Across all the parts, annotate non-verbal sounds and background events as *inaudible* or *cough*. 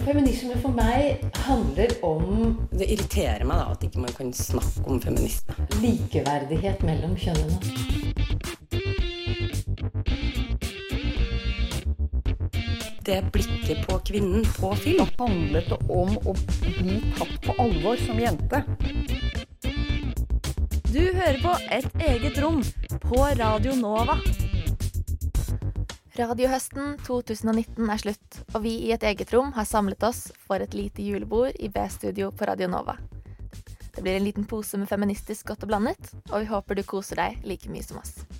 Feminisme for meg handler om Det irriterer meg da at ikke man kan snakke om feminisme. likeverdighet mellom kjønnene. Det blikket på kvinnen på film. handlet det om å bli tatt på alvor som jente. Du hører på Et eget rom på Radio Nova. Radiohøsten 2019 er slutt, og vi i Et eget rom har samlet oss for et lite julebord i B-studio på Radio Nova. Det blir en liten pose med feministisk godt og blandet, og vi håper du koser deg like mye som oss.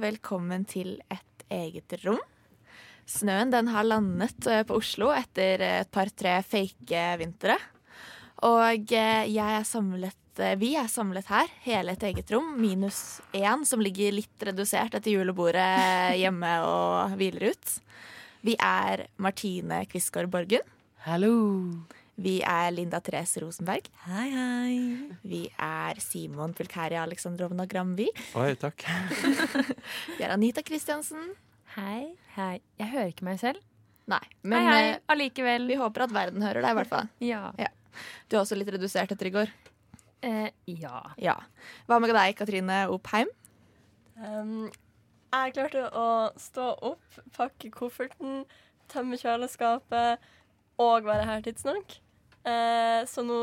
Og velkommen til Et eget rom. Snøen den har landet eh, på Oslo etter et par-tre fake vintre. Og eh, jeg er samlet, eh, vi er samlet her, hele et eget rom, minus én, som ligger litt redusert etter julebordet *laughs* hjemme og hviler ut. Vi er Martine Quisgaard Borgen. Hallo. Vi er Linda Therese Rosenberg. Hei, hei. Vi er Simon Pulkæria Aleksandrovna Gramby. Oi, takk. *laughs* Vi er Anita Kristiansen. Hei, hei. Jeg hører ikke meg selv. Nei, men hei, hei. eh, Allikevel. vi håper at verden hører deg, i hvert fall. Ja. Du er også litt redusert etter i går. Eh, ja. Ja. Hva med deg, Katrine Oppheim? Um, jeg klarte å stå opp, pakke kofferten, tømme kjøleskapet og være her tidsnok. Eh, så nå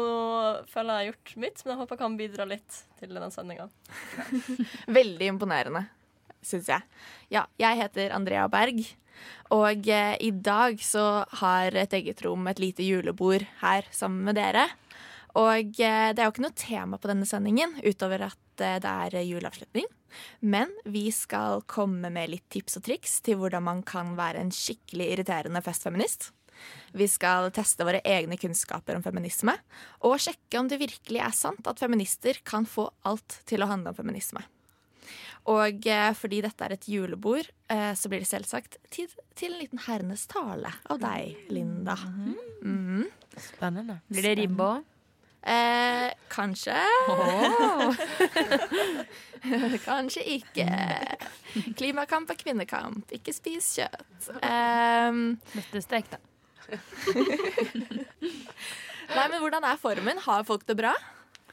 føler jeg jeg har gjort mitt, men jeg håper jeg kan bidra litt til denne sendinga. *laughs* Veldig imponerende, syns jeg. Ja, jeg heter Andrea Berg. Og eh, i dag så har et eget rom et lite julebord her sammen med dere. Og eh, det er jo ikke noe tema på denne sendingen utover at eh, det er juleavslutning. Men vi skal komme med litt tips og triks til hvordan man kan være en skikkelig irriterende festfeminist. Vi skal teste våre egne kunnskaper om feminisme, og sjekke om det virkelig er sant at feminister kan få alt til å handle om feminisme. Og eh, fordi dette er et julebord, eh, så blir det selvsagt tid til en liten herrenes tale av deg, Linda. Mm. Spennende. Blir det ribbe òg? Eh, kanskje. *laughs* kanskje ikke. Klimakamp er kvinnekamp. Ikke spis kjøtt. *laughs* Um, Nøttestek, da. *laughs* nei, men hvordan er formen? Har folk det bra?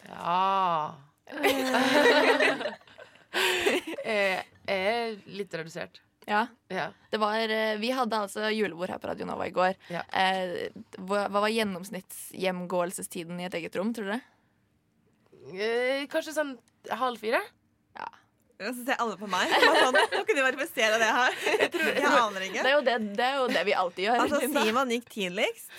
Ja Jeg *laughs* er litt redusert. Ja. Ja. Det var, eh, vi hadde altså julebord her på Radio Nova i går. Ja. Eh, hva, var gjennomsnittshjemgåelsestiden i et eget rom, tror dere? Eh, Kanskje sånn halv fire? Så ser alle på meg. Sånn, nå kunne de verifisere det her. Jeg aner Det er jo det, det, er jo det vi alltid gjør. Altså, *laughs* Simon gikk tidligst,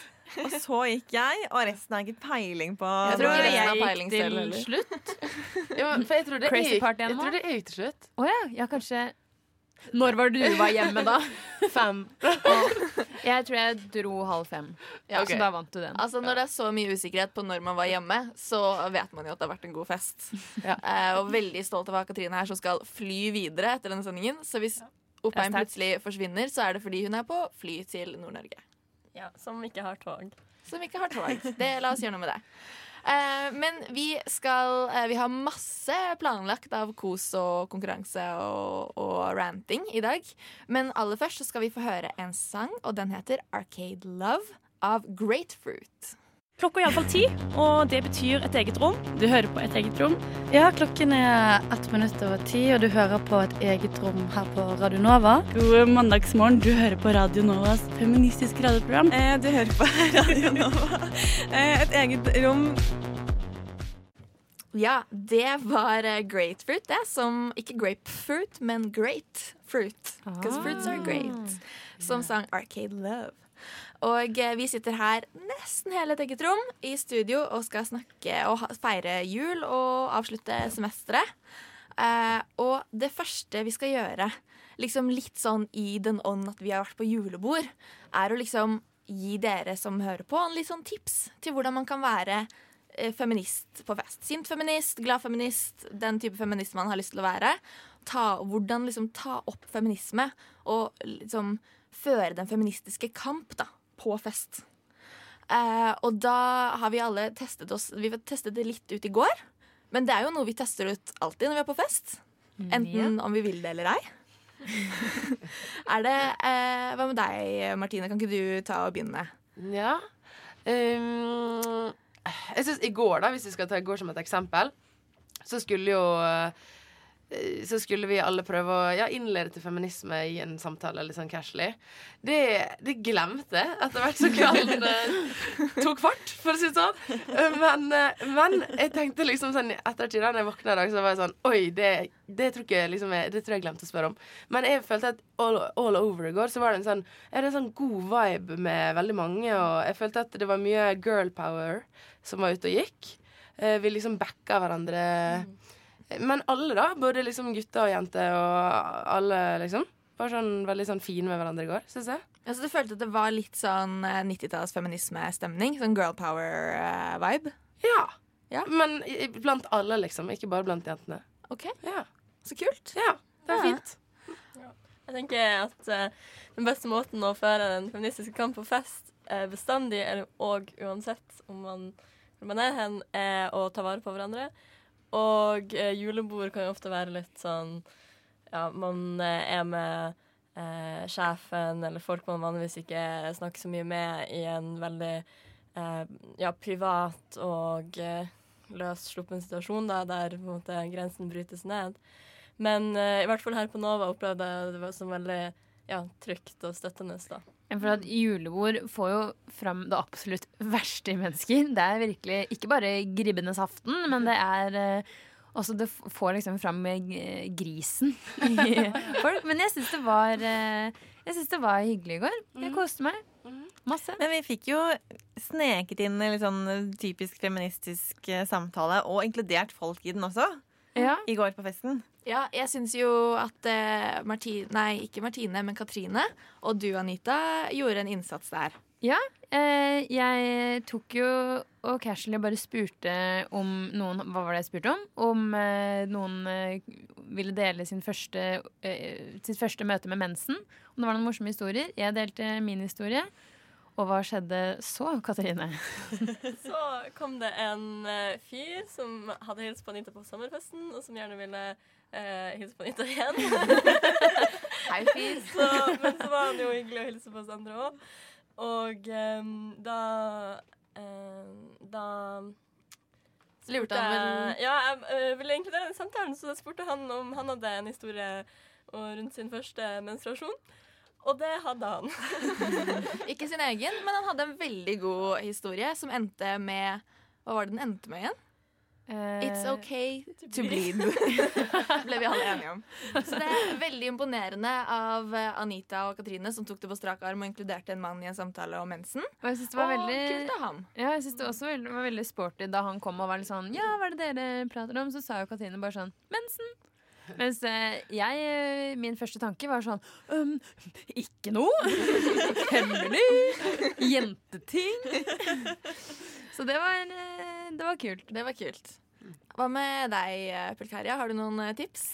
og så gikk jeg, og resten har ikke peiling på Jeg tror jeg, jeg gikk til slutt. *laughs* jo, for jeg tror det Crazy jeg, jeg tror det gikk til slutt. Å ja. ja, kanskje Når var du var hjemme, da? *laughs* Fem. Jeg tror jeg dro halv fem. Ja, okay. Så da vant du den. Altså Når det er så mye usikkerhet på når man var hjemme, så vet man jo at det har vært en god fest. Eh, og veldig stolt av å ha Katrine her som skal fly videre etter denne sendingen. Så hvis Oppheim Ja, plutselig forsvinner, så er det fordi hun er på fly til Nord-Norge. Ja, som ikke har tog. Som ikke har tog. Det, la oss gjøre noe med det. Eh, men vi skal eh, Vi har masse planlagt av kos og konkurranse og, og ranting i dag. Men aller først så skal vi få høre en sang, og den heter Arcade Love av Grapefruit. Klokka er iallfall ti, og det betyr et eget rom. Du hører på et eget rom. Ja, klokken er ett minutt over ti, og du hører på et eget rom her på Radio Nova. God mandagsmorgen. Du hører på Radio Novas feministiske radioprogram. Eh, Du hører på *laughs* Radio Nova. Eh, Et eget rom. Ja, det var eh, grapefruit, det. Som ikke grapefruit, men great fruit. Because fruits are great. Som sang Arcade Love. Og eh, vi sitter her nesten hele et rom i studio og skal snakke og feire jul og avslutte semesteret. Eh, og det første vi skal gjøre, liksom litt sånn i den ånd at vi har vært på julebord, er å liksom gi dere som hører på, en litt sånn tips til hvordan man kan være eh, feminist på fest. Sint feminist, glad feminist, den type feminist man har lyst til å være. Ta, hvordan liksom ta opp feminisme og liksom føre den feministiske kamp da, på fest. Eh, og da har vi alle testet oss Vi testet det litt ut i går. Men det er jo noe vi tester ut alltid når vi er på fest. Enten om vi vil det eller ei. *laughs* er det eh, Hva med deg, Martine? Kan ikke du ta og begynne? Ja. Um, jeg synes I går, da, hvis vi skal ta i går som et eksempel, så skulle jo eh, så skulle vi alle prøve å ja, innlede til feminisme i en samtale litt sånn casually. Det, det glemte jeg etter hvert som kvelden eh, tok fart, for å si det sånn. Eh, Men, eh, men jeg tenkte liksom sånn ettertid da jeg våkna i dag, så var jeg sånn Oi, det, det, tror jeg, liksom, det tror jeg glemte å spørre om. Men jeg følte at all, all over i går så var det en sånn, Jeg hadde en sånn god vibe med veldig mange, og jeg følte at det var mye girl power som var ute og gikk. Eh, Vi liksom backa hverandre. Men alle, da. Både liksom gutter og jenter og alle, liksom. Bare sånn veldig sånn fine med hverandre i går, syns jeg. Altså, du følte at det var litt sånn eh, 90-talls feminismestemning? Sånn girl power-vibe? Ja. Ja. Men i- blant alle, liksom. Ikke bare blant jentene. OK, Ja. så kult. ja det er Ja. fint. Jeg tenker at uh, den beste måten å føre en feministisk kamp på fest uh, bestandig, eller, og uansett om man, hvor man er hen, er å ta vare på hverandre. Og eh, julebord kan jo ofte være litt sånn Ja, man eh, er med eh, sjefen eller folk man vanligvis ikke snakker så mye med, i en veldig eh, ja, privat og eh, løssluppen situasjon, da, der på en måte, grensen brytes ned. Men eh, i hvert fall her på Nova opplevde jeg det var som veldig ja, trygt og støttende. da. For at julebord får jo fram det absolutt *laughs* verste i mennesker. Det er virkelig ikke bare gribbenes aften, men det er eh, også Det får liksom fram eh, grisen i *laughs* folk. Men jeg syns det var eh, Jeg synes det var hyggelig i går. Jeg koste meg. Masse. Men vi fikk jo sneket inn en litt sånn typisk feministisk eh, samtale, og inkludert folk i den også, Ja. i går på festen. Ja, jeg syns jo at eh, Martine Nei, ikke Martine, men Katrine og du, Anita, gjorde en innsats der. Eh, jeg tok jo og casually bare spurte om noen Hva var det jeg spurte om? Om eh, noen eh, ville dele sin første, eh, sitt første møte med mensen. Om det var noen morsomme historier. Jeg delte min historie. Og hva skjedde så, Katarina? *laughs* Så kom det en eh, fyr som hadde hilst på Anita på sommerfesten, og som gjerne ville eh, hilse på Anita igjen. *laughs* Hei, fyr. *laughs* så, men så var han jo hyggelig å hilse på oss andre òg. Og eh, da eh, Da Lurte han vel Ja, jeg eh, ville egentlig den samtalen, så spurte han om han hadde en historie rundt sin første menstruasjon. Og det hadde han. *laughs* Ikke sin egen, men han hadde en veldig god historie som endte med Hva var det den endte med igjen? It's okay to bleed. *laughs* Ble vi alle *laughs* enige om. Så det er veldig imponerende av eh, Anita og Katrine som tok det på strak arm og inkluderte en mann i en samtale om mensen. Og jeg synes det var Og veldig kult av ham. Ja, jeg synes det også var veldig sporty da han kom og var litt sånn Ja, hva er det dere prater om? Så sa jo Katrine bare sånn Mensen. Mens eh, jeg, eh, min første tanke var sånn um, Ikke noe. *laughs* Hemmelig. Jenteting. Så det var, eh, det var kult. Det var kult. Hva med deg, Pulkaria? Har du noen eh, tips?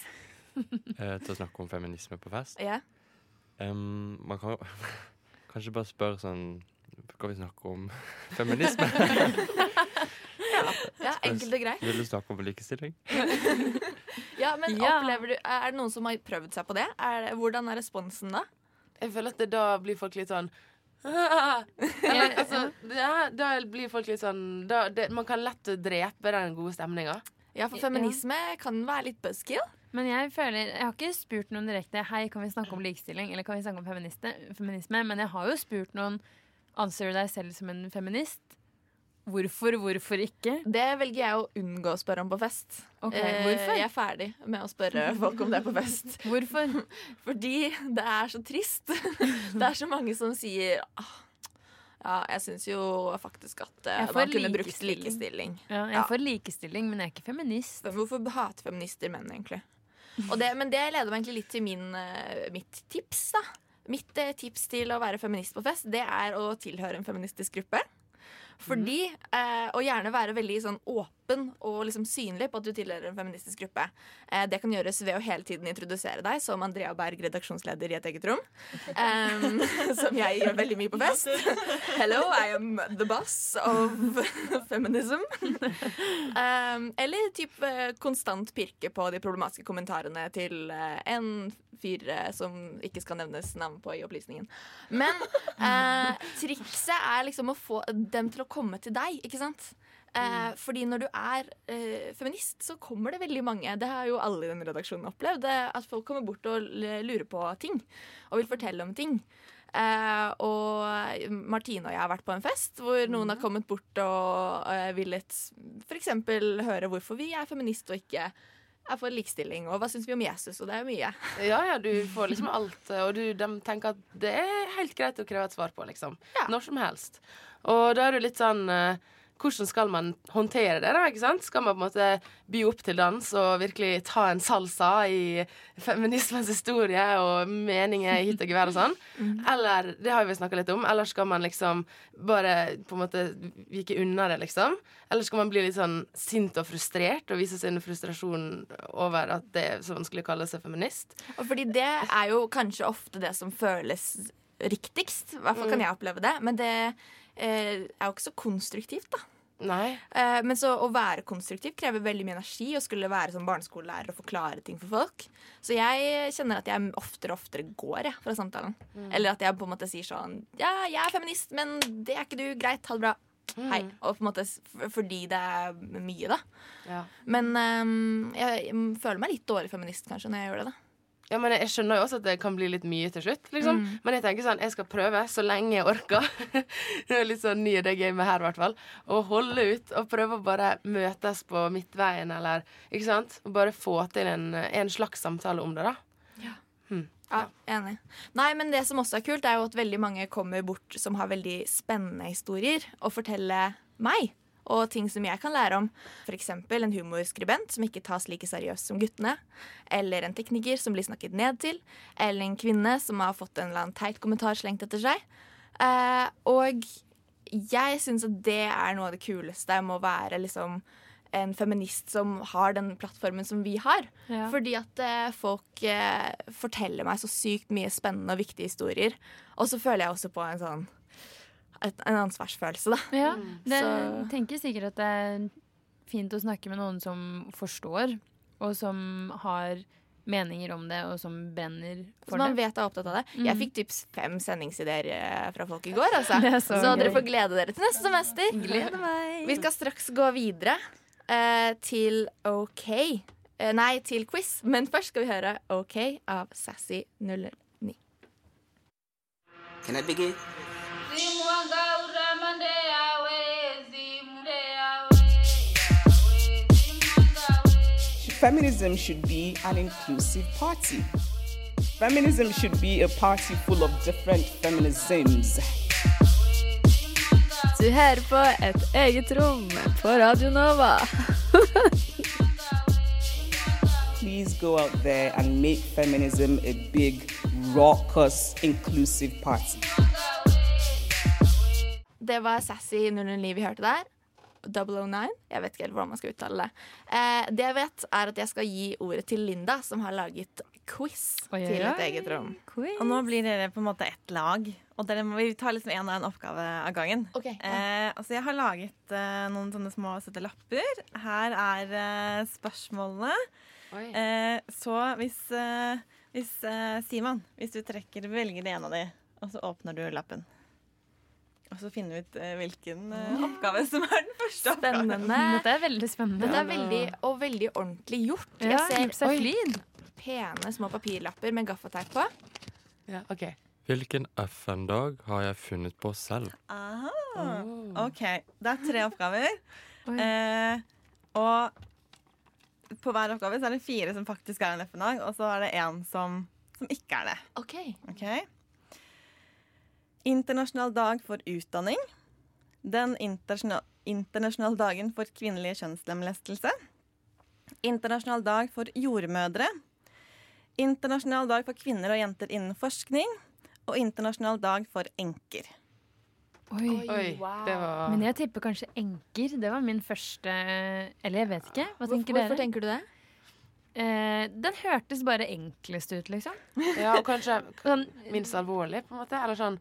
*laughs* eh, til å snakke om feminisme på fest. Ja. Um, man kan jo *laughs* kanskje bare spørre sånn Skal vi snakke om *laughs* feminisme? ja, enkelt og greit. Vil du snakke om likestilling? Ja, men Ja. opplever du, Er det noen som har prøvd seg på det? Er det hvordan er responsen da? Jeg føler at det, da blir folk litt sånn *laughs* Eller, altså, ja, Da blir folk litt sånn da, det, Man kan lett drepe den gode stemninga. Ja, for feminisme kan være litt buzzkill. Men jeg føler, jeg har ikke spurt noen direkte Hei, kan vi snakke om likestilling eller kan vi snakke om feminisme. Men jeg har jo spurt noen Anser du deg selv som en feminist? Hvorfor, hvorfor ikke? Det velger jeg å unngå å spørre om på fest. Ok, Eh, hvorfor? Jeg er ferdig med å spørre *laughs* folk om det på fest. Hvorfor? *laughs* Fordi det er så trist. *laughs* Det er så mange som sier Ja, jeg syns jo faktisk at eh, man kunne brukt likestilling. Ja, jeg Ja. får likestilling, men jeg er ikke feminist. Hvorfor hater feminister menn, egentlig? Og det, men det leder meg egentlig litt til min, eh, mitt tips, da. Mitt tips til å være feminist på fest, det er å tilhøre en feministisk gruppe. Fordi, eh, Og gjerne være veldig sånn åpen og liksom synlig på at du tilhører en feministisk gruppe. Eh, det kan gjøres ved å hele tiden introdusere deg som Andrea Berg, redaksjonsleder i Et eget rom. Um, *laughs* som jeg gjør veldig mye på fest. Hello, I am the boss of *laughs* feminism. Um, eller typ eh, konstant pirke på de problematiske kommentarene til eh, en fyr eh, som ikke skal nevnes navn på i opplysningen. Men eh, trikset er liksom å få dem til å komme til deg, ikke sant? Eh, fordi når du er eh, feminist, så kommer det veldig mange. Det har jo alle i den redaksjonen opplevd. eh, At folk kommer bort og lurer på ting. Og vil fortelle om ting. Eh, og Martine og jeg har vært på en fest hvor noen har kommet bort og eh, villet f.eks. høre hvorfor vi er feminist og ikke er for likestilling. Og hva syns vi om Jesus? Og det er mye. Ja, ja, du får liksom alt, og du, de tenker at det er helt greit å kreve et svar på, liksom. Når som helst. Og da er du litt sånn eh, hvordan skal man håndtere det? da, ikke sant? Skal man på en måte by opp til dans og virkelig ta en salsa i feminismens historie og meninger hit og gevær og sånn? Eller det har vi snakka litt om. Eller skal man liksom bare på en måte vike unna det, liksom? Eller skal man bli litt sånn sint og frustrert og vise sin frustrasjon over at det er så vanskelig å kalle seg feminist? Og fordi det er jo kanskje ofte det som føles riktigst. I hvert fall kan Mm. jeg oppleve det. Men det eh, er jo ikke så konstruktivt, da. Eh, men så å være konstruktiv krever veldig mye energi og skulle være som barneskolelærer og forklare ting for folk. Så jeg kjenner at jeg oftere og oftere går jeg, fra samtalen. Mm. Eller at jeg på en måte sier sånn Ja, jeg er feminist, men det er ikke du. Greit, ha det bra. Hei. Og på en måte fordi det er mye, da. Ja. Men um, jeg, jeg føler meg litt dårlig feminist kanskje når jeg gjør det, da. Ja, men Jeg skjønner jo også at det kan bli litt mye til slutt. liksom. Mm. Men jeg tenker sånn, jeg skal prøve så lenge jeg orker. *laughs* det er litt sånn ny i det gamet her, i hvert fall. Å holde ut og prøve å bare møtes på midtveien, eller ikke sant? Og bare få til en, en slags samtale om det, da. Hmm. Ja, enig. Nei, men det som også er kult, er jo at veldig mange kommer bort som har veldig spennende historier, og forteller meg. Og ting som jeg kan lære om. F.eks. en humorskribent som ikke tas like seriøst som guttene. Eller en tekniker som blir snakket ned til. Eller en kvinne som har fått en eller annen teit kommentar slengt etter seg. Eh, og jeg syns at det er noe av det kuleste med å være liksom en feminist som har den plattformen som vi har. Ja. Fordi at eh, folk eh, forteller meg så sykt mye spennende og viktige historier. Og så føler jeg også på en sånn et, en ansvarsfølelse, da. Ja, det Så- tenker sikkert at det er fint å snakke med noen som forstår, og som har meninger om det, og som brenner for Så man det. vet er opptatt av det. Mm. Jeg fikk typ fem sendingsideer eh, fra folk i går, altså. *laughs* Så så dere får glede dere til neste semester. Gleder meg. Vi skal straks gå videre eh, til OK. Eh, nei, til quiz. Men først skal vi høre OK av Sassy 09. Can I begin? Feminism should be an inclusive party. Feminism should be a party full of different feminisms. Du hører på Et eget rom på Radio Nova. *laughs* Please go out there and make feminism a big, raucous, inclusive party. Det var Sassy 009 vi hørte der. 009. Jeg vet ikke helt hvordan man skal uttale det. Eh, det jeg vet, er at jeg skal gi ordet til Linda, som har laget quiz Oi, til et oi. eget rom. Og nå blir dere på en måte ett lag. Og dere må, vi tar liksom en og én oppgave av gangen. eh, altså jeg har laget eh, noen sånne små søte lapper. Her er eh, spørsmålene. Eh, så hvis, eh, hvis eh, Simon, hvis du trekker, velger det ene av de, og så åpner du lappen. Og så finner vi ut eh, hvilken eh, oppgave som er den første oppgaven. Spennende. *laughs* Dette er veldig spennende. Dette er veldig, og veldig ordentlig gjort. Ja, ser seg oi, pene små papirlapper med gaffateip på. Ja, ok. Hvilken FN-dag har jeg funnet på selv? Aha. OK. Det er tre oppgaver. Eh, og på hver oppgave så er det fire som faktisk er en FN-dag, og så er det én som, som ikke er det. OK. Ok. Internasjonal dag for utdanning. Den internasjonal, internasjonale dagen for kvinnelig kjønnslemlestelse. Internasjonal dag for jordmødre. Internasjonal dag for kvinner og jenter innen forskning. Og internasjonal dag for enker. Oi. Oi, det var Men jeg tipper kanskje enker. Det var min første Eller jeg vet ikke. Hva tenker Hvorfor dere? tenker du det? Eh, den hørtes bare enklest ut, liksom. Ja, og kanskje *laughs* Sånn, minst alvorlig, på en måte. Eller sånn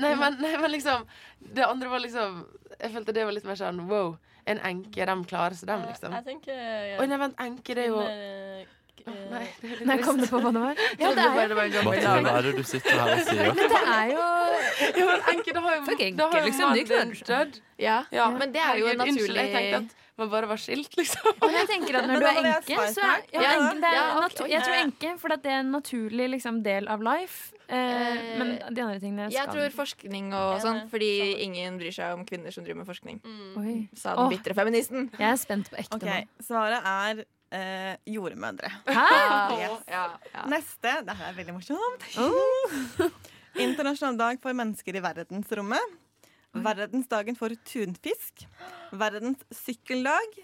nei, men, nei, men liksom Det andre var liksom Jeg følte det var litt mer sånn wow. En enke, de klarer seg, dem, liksom. Jeg tenker Oi, nei, vent, enke, det er jo eh, Nei, Nei, kom du på hva det var? *laughs* Ja, det er jo hva er det du sitter her og sier? Men det er jo Ja, men enke, det har jo Fuck enke, liksom, de klarer seg. Ja, Ja, men det er jo naturlig Unnskyld, jeg tenkte at man bare var skilt, liksom. *laughs* Og jeg tenker at når *laughs* du er enke, så er, ja, Ja, det er. Jeg tror enke, for det er en naturlig liksom, del av life. Eh, men de andre tingene Jeg tror forskning og sånn, fordi ingen bryr seg om kvinner som driver med forskning. Mm. Sa den Åh. bitre feministen. Jeg er spent på ekte Ok, nå. Svaret er eh, jordmødre. *laughs* Hæ? Yes. Ja, ja. Neste. Det her er veldig morsomt. Internasjonal dag for mennesker i verdensrommet. Verdensdagen for tunfisk. Verdens sykkeldag.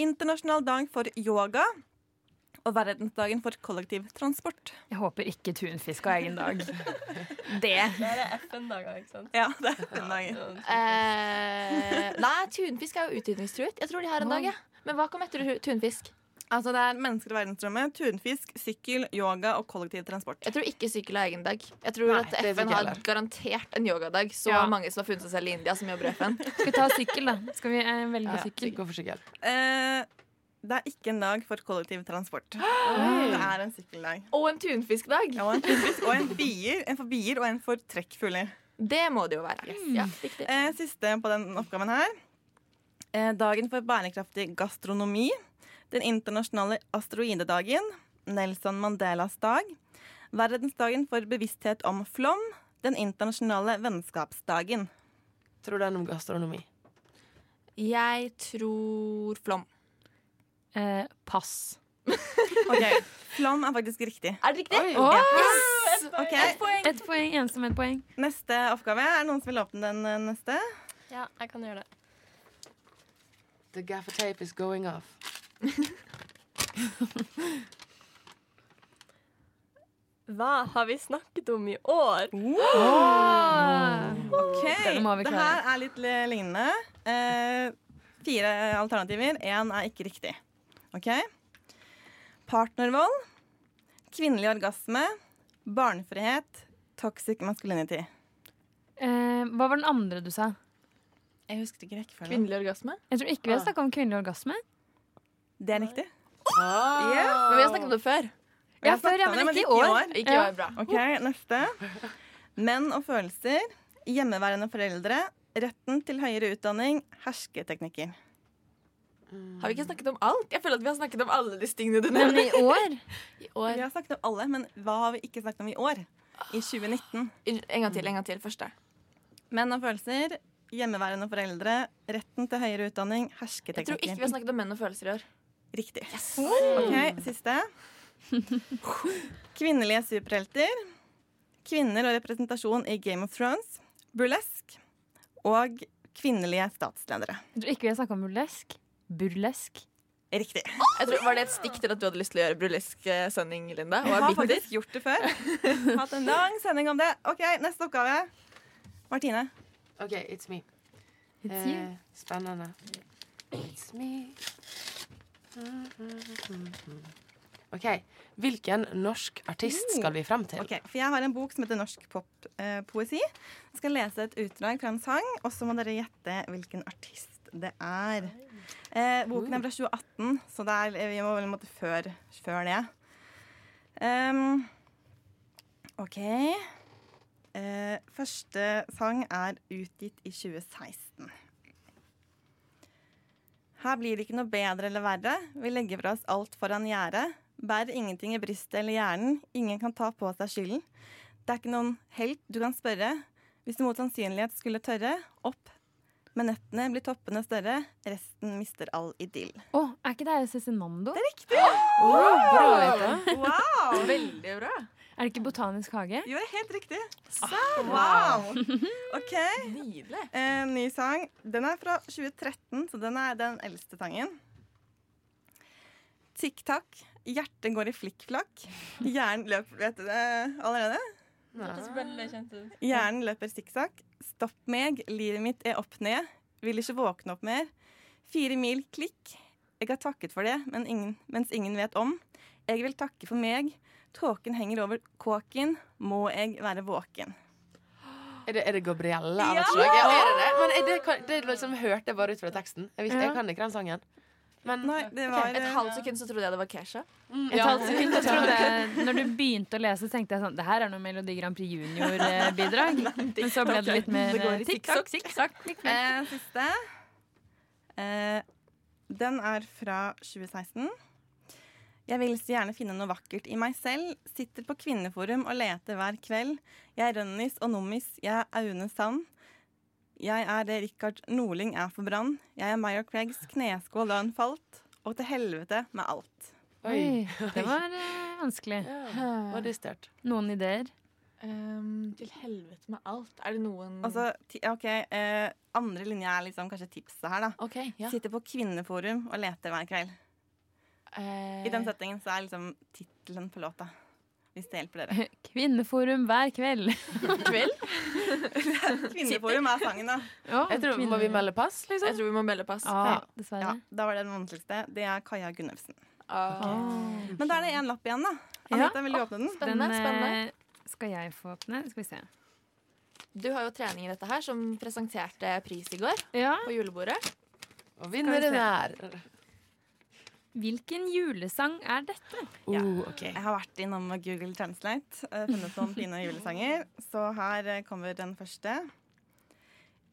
Internasjonal dag for yoga. Og verdensdagen for kollektivtransport. Jeg håper ikke tunfisk har egen dag. *laughs* Det. Da er FN-dager, ikke sant? Ja, det er FN-dagen Eh, nei, tunfisk er jo utrydningstruet. Jeg tror de har en dag, jeg. Men hva kom etter tunfisk? Altså det er mennesker i verdensrommet, tunfisk, sykkel, yoga og kollektivtransport. Jeg tror ikke sykkel er egen dag. Jeg tror Nei, at FN har garantert en yogadag. Så Ja. mange som har funnet seg selv i India, som jobber i FN. *laughs* Skal vi ta sykkel, da? Skal vi eh, velge sykkel? Gå for sykkel. Eh, det er ikke en dag for kollektivtransport. *gasps* Det er en sykkeldag. Og en tunfiskdag. Ja, og en tunfisk og en bier. En for bier og en for trekkfugler. Det må det jo være. Ja. Eh, siste på den oppgaven her. Eh, dagen for bærekraftig gastronomi. Den internasjonale asteroidedagen. Nelson Mandelas dag. Verdensdagen for bevissthet om flom. Den internasjonale vennskapsdagen. Tror det er om gastronomi. Jeg tror flom. Eh, pass. *laughs* Ok, Flom er faktisk riktig. Er det riktig? Oh! Yes! Ok, Ett poeng, eneste med et poeng. Neste oppgave. Er det noen som vil åpne den eh, neste? Ja, jeg kan gjøre det. The gaffer tape is going off. *laughs* Hva har vi snakket om i år? Ok, Denne må Det her er litt lignende. Eh, fire alternativer. Én er ikke riktig. OK? Partnervold, kvinnelig orgasme, barnefrihet, toxic masculinity. Eh, hva var den andre du sa? Jeg husker ikke rekkefølgen. Kvinnelig orgasme. Jeg tror ikke vi har snakka om kvinnelig orgasme. Det er riktig. Ah. Men vi har snakket om det før. Ja, før, ja, men ikke i år. Ikke i år, bra. OK, neste. Menn og følelser, hjemmeværende foreldre, retten til høyere utdanning, hersketeknikker. Har vi ikke snakket om alt? Jeg føler at vi har snakket om alle disse tingene du Men i år *laughs* I år. Vi har snakket om alle, men hva har vi ikke snakket om i år? I 2019. En gang til, en gang til. Første. Menn og følelser, hjemmeværende foreldre, retten til høyere utdanning, Jeg tror ikke vi har snakket om menn og følelser i år. Riktig. Ok, Siste. Kvinnelige superhelter. Kvinner og representasjon i Game of Thrones. Burlesk. Og kvinnelige statsledere. Jeg tror ikke vi har snakka om burlesk. Burlesk. Riktig. Jeg tror, var det et stikk til at du hadde lyst til å gjøre burlesk eh, Linda? Og Jeg har bitter? faktisk gjort det før. Hatt en *laughs* lang sending om det. OK, neste oppgave. Martine. OK, it's me. It's Eh, you. spennende. It's me. OK. Hvilken norsk artist skal vi frem til? Ok, for Jeg har en bok som heter Norsk poppoesi. Jeg skal lese et utdrag fra en sang, og så må dere gjette hvilken artist det er. Eh, boken er fra 2018, så det er, vi må vel måtte før, før det. Um, OK. Eh, første sang er utgitt i 2016. Her blir det ikke noe bedre eller verre. Vi legger fra oss alt foran gjerdet. Bærer ingenting i brystet eller hjernen. Ingen kan ta på seg skylden. Det er ikke noen helt du kan spørre. Hvis du mot sannsynlighet skulle tørre, opp. Med nettene blir toppene større. Resten mister all idyll. Å, er ikke det Cezinando? Det er riktig! Bra, Wow! Veldig bra. Er det ikke Botanisk hage? Jo, det er helt riktig. Wow! *laughs* OK. Nydelig. En ny sang. Den er fra 2013, så den er den eldste sangen. Tikk-takk, hjertet går i flikkflakk. Hjernen løper Vet du det allerede? Hjernen løper sikksakk. Stopp meg, livet mitt er opp ned. Vil ikke våkne opp mer. Fire mil, klikk. Jeg har takket for det, men ingen, mens ingen vet om. Jeg vil takke for meg. Tåken henger over kåken. Må jeg være våken. Er det, er det Gabrielle av Ja! et slag? Ja, er det det? Men er det, det liksom hørte jeg bare ut fra teksten. Jeg, visste, jeg kan ikke den sangen. Men Nei, var Et halvt sekund så trodde jeg det var Kesha. Et halvt sekund, *laughs* jeg trodde, når du begynte å lese, tenkte jeg sånn Det her er noe Melodi Grand Prix Junior-bidrag. *laughs* Men så ble det litt mer eh, tikk-takk, tikk-takk. tikk-takk. Eh, siste. Eh, den er fra 2016. Jeg vil så gjerne finne noe vakkert i meg selv. Sitter på kvinneforum og leter hver kveld. Jeg er Rønnis og Nummis, jeg er Aune Sand. Jeg er det Richard Norling er for Brann. Jeg er Meyer Craigs kneskål da hun falt. Og til helvete med alt. Oi, det var uh, vanskelig. var dystert. Noen ideer? Um, til helvete med alt. Er det noen Altså, ti- OK, Uh, andre linje er liksom kanskje tipset her, da. Okay, ja. Sitter på kvinneforum og leter hver kveld. Eh, I den settingen så er liksom tittelen på låta. Hvis det hjelper dere. *laughs* Kvinneforum hver kveld. *laughs* Kveld? *laughs* Kvinneforum er sangen, da. Jeg tror, Må vi melde pass, liksom? Jeg tror vi må melde pass. Ja, dessverre. Ja, da var det den vanskeligste. Det er Kaja Gunnufsen. Ah. Men da er det én lapp igjen, da. Ja. Vil du åpne den? Spennende, Den, spennende. eh, skal jeg få åpne? Skal vi se. Du har jo trening i dette her, som presenterte pris i går Ja. på julebordet. Og vinneren er Hvilken julesang er dette? Ja. Jeg har vært innom Google Translate og funnet noen *laughs* fine julesanger. Så her eh, kommer den første.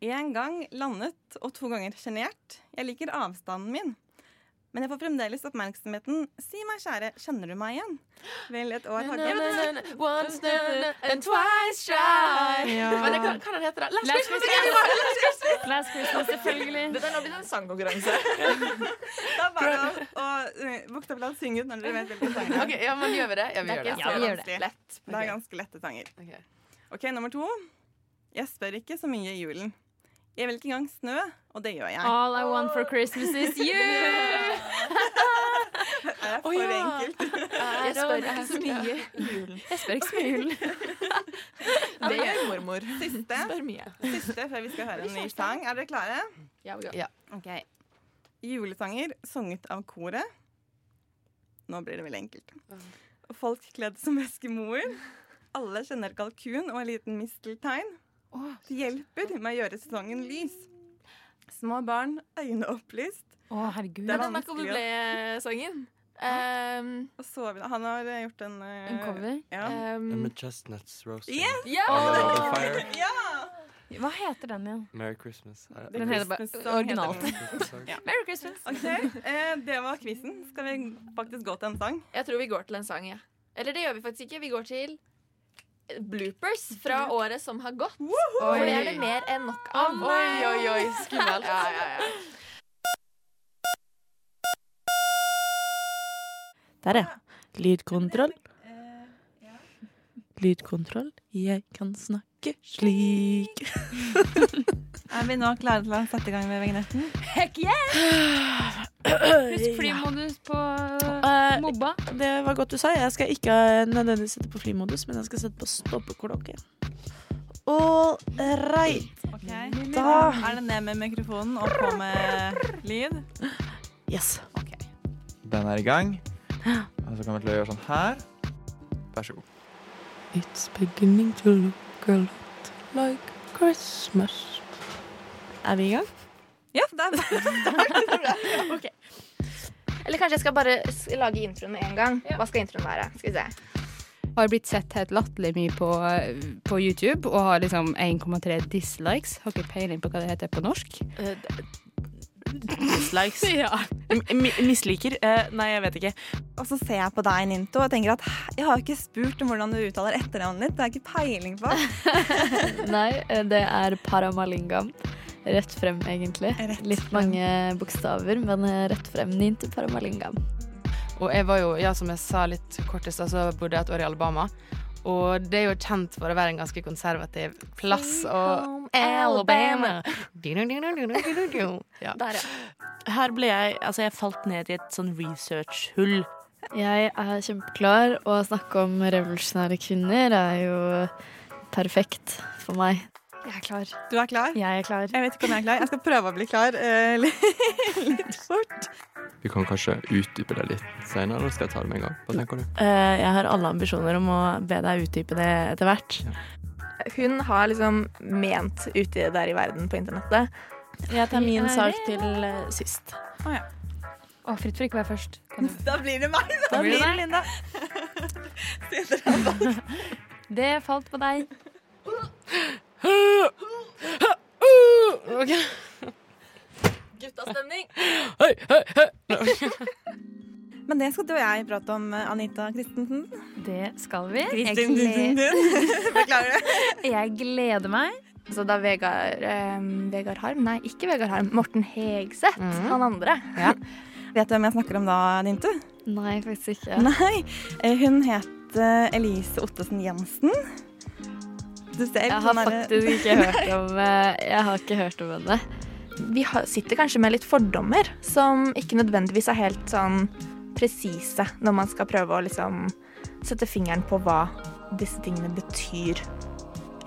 En gang landet og to ganger sjenert. Jeg liker avstanden min. Men jeg får fremdeles oppmerksomheten. Si meg, kjære, kjenner du meg igjen? Vel, et år har gått. Once *laughs* and twice shy. Ja. Men det hva kan den hete det? Last Last Christmas. Christmas. Last Christmas. Last Christmas, selvfølgelig. Dette er nå blitt en sangkonkurranse. *laughs* da er bare å, eh, bokstavelig synge ut når dere vet hvilken sang Ok, ja, men gjør vi det? Ja, vi Det gjør det. Ja, vi gjør det. Lett. Okay. Det er ganske lette sanger. Ok. OK, nummer to. Jeg spør ikke så mye i julen. Jeg vil ikke engang snø, og det gjør jeg. All I want for Christmas is you! *laughs* *laughs* Er jeg for enkelt? *laughs* Jeg spør ikke så mye. *laughs* Jeg spør ikke så mye jul. Det gjør mormor. Siste. Spør mye. Siste før vi skal høre en ny sang. Er dere klare? Ja, ja. Ja. Ok. Julesanger sunget av koret. Nå blir det veldig enkelt. Folk kledd som eskimoer. Alle kjenner kalkun og en liten misteltein. Det hjelper med å gjøre sesongen lys. Små barn, øyne opplyst. Å, herregud. Det er Den vanskelig Det Michael Bublé-sangen. Um, Han har eh, gjort en uh, En cover? Ja. um, med chestnuts roasting. Yes! Yeah! Oh, fire. ja! Hva heter den igjen? Merry Christmas. Uh, Den heter bare originalt. Ja. Merry Christmas. OK, Uh, det var quizen. Skal vi faktisk gå til en sang? Jeg tror vi går til en sang, ja. Eller det gjør vi faktisk ikke. Vi går til bloopers fra året som har gått. For det er det mer enn nok av. Oi, oi, oi, skummelt. Ja, ja, ja. Der, ja. Lydkontroll. Lydkontroll. Jeg kan snakke slik. *laughs* *laughs* Er vi nå klare til å sette i gang med vignetten? Heck yeah! Husk flymodus på Eh, mobba. Det var godt du sa. Jeg skal ikke nødvendigvis sette på flymodus, men jeg skal sette på stoppeklokke. All right. Okay. Da Er det ned med mikrofonen og på med lyd? Yes. Den er i gang. Og så kommer vi til å gjøre sånn her. Vær så god. It's beginning to look a lot like Christmas. Er vi i gang? Ja, det er *laughs* okay. Eller kanskje jeg skal bare lage introen med en gang. Hva skal introen være? Skal vi se. Har blitt sett helt latterlig mye på, på YouTube og har liksom 1,3 dislikes. Har ikke peiling på hva det heter på norsk. Uh, Dislikes. *laughs* Ja. M misliker? Uh, nei, jeg vet ikke. Og så ser jeg på deg, Ninto, og tenker at jeg har ikke spurt om hvordan du uttaler etternavnet ditt. Det har jeg ikke peiling på. *laughs* Nei, eh, det er Paramalingam. Rett frem, egentlig. Litt mange bokstaver, men rett frem. Nintu Paramalingam. Og jeg var jo, ja, som jeg sa litt kort i stad, så bodde jeg et år i Alabama. Og det er jo kjent for å være en ganske konservativ plass. Og Alabama. *laughs* Ja. Der, ja. Her ble jeg Altså, jeg falt ned i et sånn research-hull. Jeg er kjempeklar, og å snakke om revolusjonære kvinner er jo perfekt for meg. Jeg er klar. Du er klar? Jeg er klar. Jeg vet ikke om jeg er klar. Jeg skal prøve å bli klar *laughs* uh, litt fort. Vi kan kanskje utdype det litt senere, eller skal jeg ta det med en gang? Hva tenker du? Uh, jeg har alle ambisjoner om å be deg utdype det etter hvert. Hun har liksom ment ute der i verden på internettet. Jeg tar min sak til eh, sist. Å ja. oh, fritt for ikke å være først. Da blir det meg. Da blir det Linda. *laughs* *laughs* Det falt på deg. Ok. Guttastemning. Hei, hei, hei! Men det skal du og jeg prate om, Anita Christensen. Det skal vi. Jeg Christensen. gleder, Beklager det. jeg gleder meg. Så da Vegard, eh, Vegard Harm, nei ikke Vegard Harm, Morten Hegseth, han andre. Vet du hvem jeg snakker om da, Nintu? Nei, faktisk ikke. Nei, eh, hun het Elise Ottesen Jensen. Du ser, Jeg har sånn det- faktisk ikke hørt *laughs* om eh, Jeg har ikke hørt om henne. Vi sitter kanskje med litt fordommer som ikke nødvendigvis er helt sånn presise når man skal prøve å liksom sette fingeren på hva disse tingene betyr.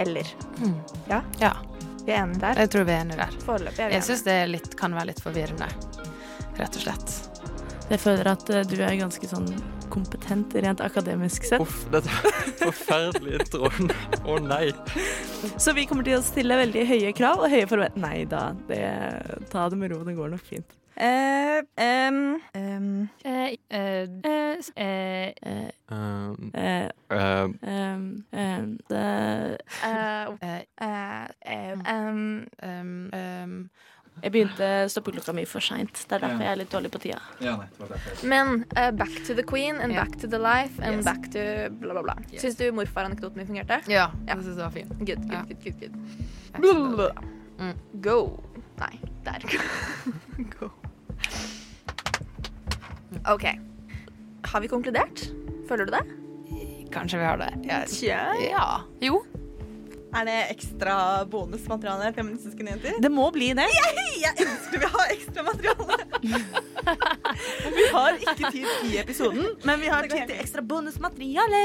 Eller. Ja? Ja. Vi er enige der? Jeg tror vi er enige der. Foreløpig er vi Jeg syns det er litt, kan være litt forvirrende, rett og slett. Jeg føler at eh, du er ganske sånn kompetent rent akademisk sett. Uff, dette er forferdelig introen. Å nei. Så vi kommer til å stille veldig høye krav og høye forventninger. Nei da, det, ta det med ro. Det går nok fint. Eh, Eh, eh, eh, eh, Eh, Um, eh, um, em, em, Jeg begynte stoppeklokka mi for seint. Det er derfor jeg er litt dårlig på tida. Ja, nei, det var derfor. men uh, back to the queen and Ja. back to the life and Yes. back to bla, bla, bla. Yes. Syns du morfar-anekdoten min fungerte? ja, jeg syns det var fint. Good, good, Ja. good, good, good. Jeg synes det. Mm. Go. Nei, der. *laughs* Go. OK. Har vi konkludert? Føler du det? Kanskje vi har det. Jeg, ja. Jo. Er det ekstra bonusmateriale? Feministiske nyheter? Det må bli det. *laughs* Jeg, jeg elsker vi har ekstra materiale! *laughs* Vi har ikke tid i episoden, men vi har tid til ekstra bonusmateriale.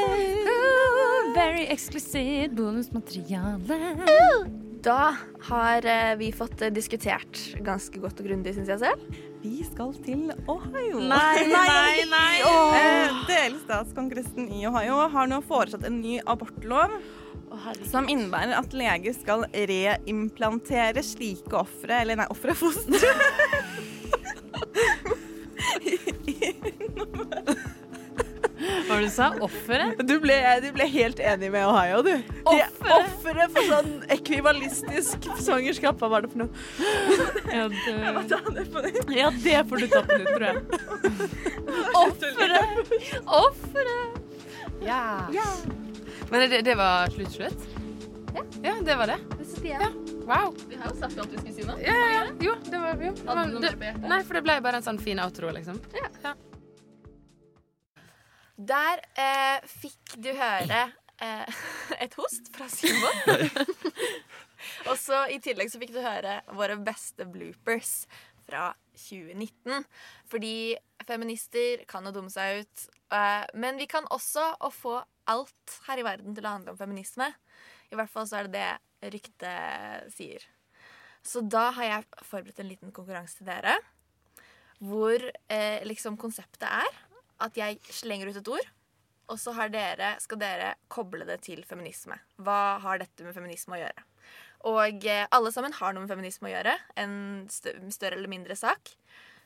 very exclusive bonusmateriale. Da har eh, vi fått eh, diskutert ganske godt og grundig, syns jeg selv. Vi skal til Ohio. Nei, *laughs* nei, nei. Oh. Eh, delstatskongressen i Ohio har nå foreslått en ny abortlov. Som innebærer at leger skal reimplantere slike ofre Eller nei, ofre fostre. Hva var det du sa? Offeret? Du ble, du ble helt enig med Ohio, du. Offeret er for sånn ekvivalistisk svangerskap. Hva var det for noe? Ja, du... *laughs* Ja, det får du ta på nytt, tror jeg. *laughs* Offeret! Offeret! Ja. Men det, det var slutt, slutt? Ja. det var det. Ja. Wow. Vi har jo sagt alt vi skulle si noe. Ja, ja, ja. Jo, det var jo. Du det? Nei, for det ble bare en sånn fin outro, liksom. Ja. Der eh, fikk du høre eh, *laughs* et host fra Simon. *laughs* og så i tillegg så fikk du høre våre beste bloopers fra 2019. Fordi feminister kan jo dumme seg ut. Eh, men vi kan også å få alt her i verden til å handle om feminisme. I hvert fall så er det det ryktet sier. Så da har jeg forberedt en liten konkurranse til dere. Hvor eh, liksom konseptet er at jeg slenger ut et ord, og så dere, skal dere koble det til feminisme. Hva har dette med feminisme å gjøre? Og eh, alle sammen har noe med feminisme å gjøre. En større eller mindre sak.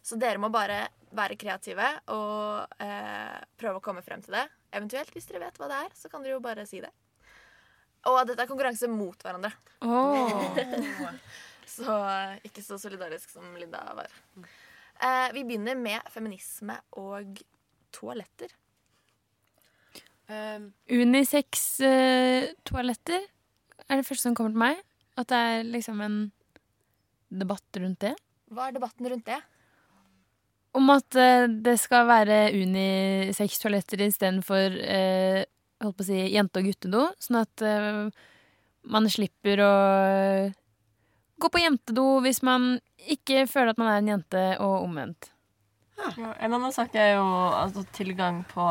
Så dere må bare være kreative og eh, prøve å komme frem til det. Eventuelt, hvis dere vet hva det er, så kan dere jo bare si det. Og dette er konkurranse mot hverandre. *laughs* så eh, ikke så solidarisk som Linda var. Eh, vi begynner med feminisme og toaletter. Um, Unisex-toaletter er det første som kommer til meg. At det er liksom en debatt rundt det. Hva er debatten rundt det? Om at eh, det skal være unisex-toaletter istedenfor eh, holdt på å si jente- og guttedo. Sånn at eh, man slipper å gå på jentedo hvis man ikke føler at man er en jente, og omvendt. Ja, en annen sak er jo altså, tilgang på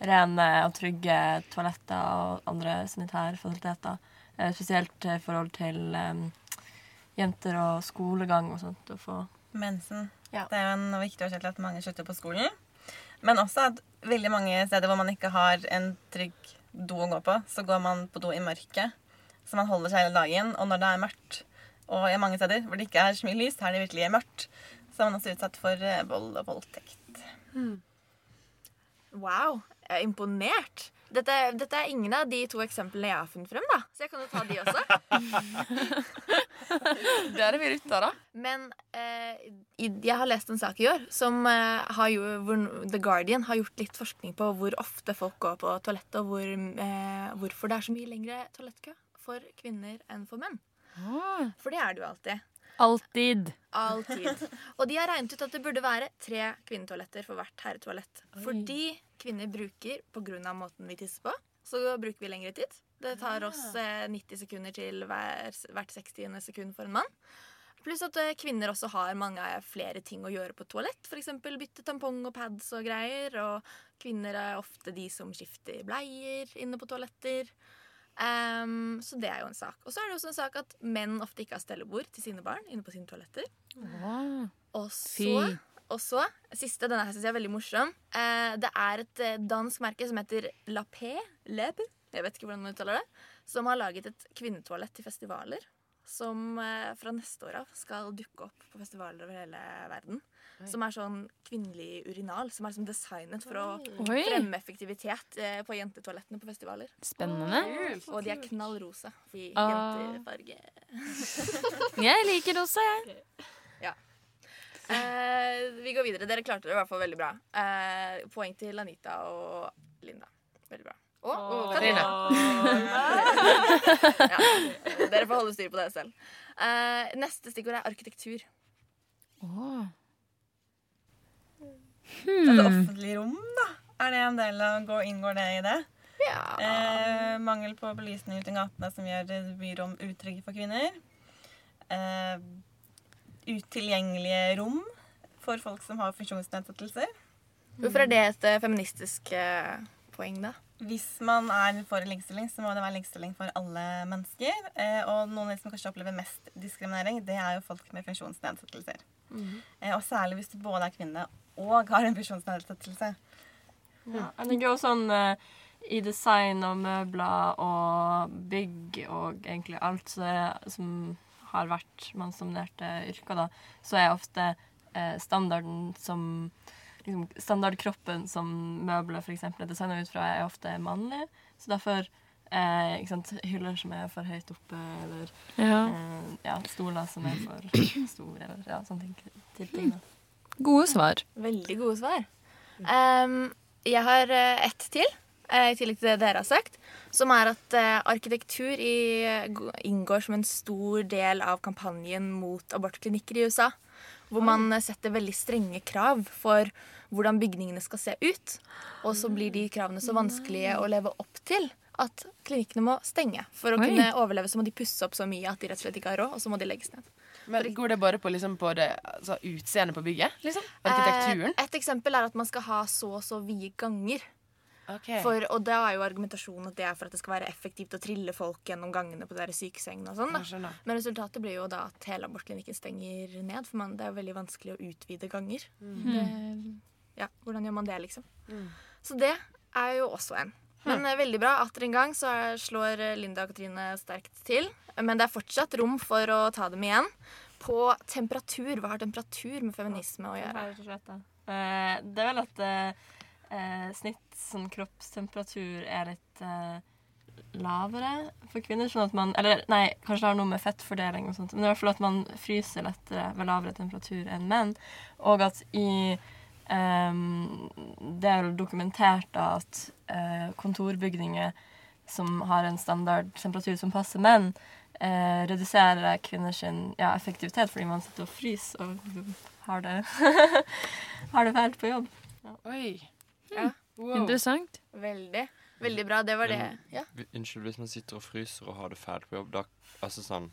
rene og trygge toaletter og andre sanitærfasiliteter. Eh, spesielt i forhold til eh, jenter og skolegang og sånt. Å få Mensen. Det er jo en viktig årsak til at mange slutter på skolen. Men også at veldig mange steder hvor man ikke har en trygg do å gå på, så går man på do i mørket. Så man holder seg hele dagen. Og når det er mørkt, og i mange steder hvor det ikke er så mye lys, her det virkelig er mørkt, så er man også utsatt for eh, vold og voldtekt. Wow, jeg er imponert. Dette, dette er ingen av de to eksemplene jeg har funnet frem, da. Så jeg kan jo ta de også. *laughs* Det er det vi rutter, da. Men eh, jeg har lest en sak i år som eh, har jo, hvor The Guardian har gjort litt forskning på hvor ofte folk går på toalettet, og hvor, eh, hvorfor det er så mye lengre toalettkø for kvinner enn for menn. For det er det jo alltid. Alltid. Alltid. Og de har regnet ut at det burde være tre kvinnetoaletter for hvert herretoalett. Fordi kvinner bruker, pga. måten vi tisser på, så bruker vi lengre tid. Det tar oss eh, 90 sekunder til hver, hvert 60. sekund for en mann. Pluss at eh, kvinner også har mange flere ting å gjøre på toalett. F.eks. bytte tampong og pads og greier. Og kvinner er ofte de som skifter bleier inne på toaletter. Ehm, så det er jo en sak. Og så er det også en sak at menn ofte ikke har stellebord til sine barn inne på sine toaletter. Og Fy. så, og så siste, denne her synes jeg er veldig morsom. Uh, det er et eh, dansk merke som heter La Paix, jeg vet ikke hvordan man uttaler det, som har laget et kvinnetoalett til festivaler. Som uh, fra neste år av skal dukke opp på festivaler over hele verden. Som er sånn kvinnelig urinal, som er liksom designet for å Oi. fremme effektivitet eh, på jentetoalettene på festivaler. Spennende. Og de er knall rosa i Ah. jentefarge. *laughs* Jeg liker rosa, jeg. *laughs* Ja. Eh, vi går videre. Dere klarte det i hvert fall veldig bra. Eh, poeng til Anita og Linda. Veldig bra. Og Åh, Katrine. *laughs* ja, dere får holde styr på det selv. Eh, neste stikkord er arkitektur. Altså offentlig rom, da. Er det en del av gå, Inngår det i det? Ja. Eh, mangel på belysning ute i gatene som gjør byrom utrygge for kvinner. Eh, utilgjengelige rom for folk som har funksjonsnedsettelser. Hvorfor er det et eh, feministisk eh, poeng, da? Hvis man er for likestilling, så må det være likestilling for alle mennesker. Eh, og noen av de som kanskje opplever mest diskriminering, det er jo folk med funksjonsnedsettelser. Eh, og særlig hvis du både er kvinne og har en funksjonsnedsettelse. Ja, jeg tenker også sånn uh, i design og møbler og bygg og egentlig alt så er, som har vært mannsdominerte yrker, da, så er ofte uh, standarden som liksom, Standardkroppen som møbler eksempel, er designa ut fra, er ofte mannlig. Så derfor eh, ikke sant, hyller som er for høyt oppe, eller Ja. eh, ja, stoler som er for *clears throat* store, eller ja, sånne ting. til ting da. Gode svar. Veldig gode svar. Um, jeg har eh, ett til, eh, i tillegg til det dere har sagt. Som er at eh, arkitektur i, inngår som en stor del av kampanjen mot abortklinikker i USA. Hvor man setter veldig strenge krav for hvordan bygningene skal se ut. Og så blir de kravene så vanskelige å leve opp til at klinikkene må stenge. For å Oi. kunne overleve så må de pusse opp så mye at de rett og slett ikke har råd, og så må de legges ned. Men Går det bare på, liksom, på det altså, utseendet på bygget? Liksom? Arkitekturen? Eh, et eksempel er at man skal ha så og så vide ganger. For, og da er jo argumentasjonen at det er for at det skal være effektivt å trille folk gjennom gangene på deres der sykesengene. og sånn. Men resultatet blir jo da at hele abortklinikken stenger ned. For man, det er jo veldig vanskelig å utvide ganger. Det, ja, hvordan gjør man det, liksom? Så det er jo også en. Men mm. veldig bra. Atter en gang så slår eh, Linda og Katrine sterkt til. Men det er fortsatt rom for å ta dem igjen. På temperatur. Hva har temperatur med feminisme å gjøre? Eh, det er vel at eh, snitt sånn kroppstemperatur er litt eh, lavere for kvinner. Sånn at man Eller nei, kanskje det har noe med fettfordeling og sånt, men det er i hvert fall at man fryser lettere ved lavere temperatur enn menn. Og at i Det er dokumentert da at eh, kontorbygninger som har en standard temperatur som passer menn, eh, reduserer kvinners ja, effektivitet fordi man sitter og fryser og har det, *laughs* har det fælt på jobb. Oi. Ja. Interessant. Veldig. Veldig bra. Det var det. Ja. Unnskyld, hvis man sitter og fryser og har det fælt på jobb, da Altså sånn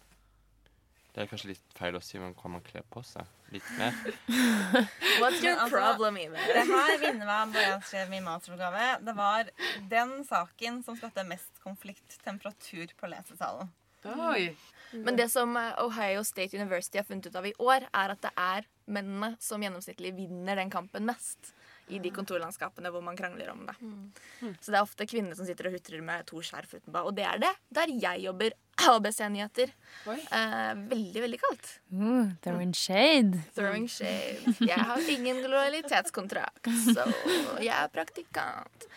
Det er kanskje litt feil å si, men kan man kle på seg litt mer? *laughs* What's your altså, problem, Iver? Det her minner meg om da jeg skrev min masteroppgave. Det var den saken som skapte mest konflikt, temperatur på lesesalen. Oi. Men det som eh, Ohio State University har funnet ut av i år, er at det er mennene som gjennomsnittlig vinner den kampen mest. I de kontorlandskapene hvor man krangler om det. Så det er ofte kvinner som sitter og hutrer med to skjerf utenpå. Og det er det der jeg jobber. *clears throat* ABC-nyheter. Eh, veldig, veldig kaldt. Uh, throwing shade. Throwing shade. Jeg har ingen lojalitetskontrakt, så jeg er praktikant.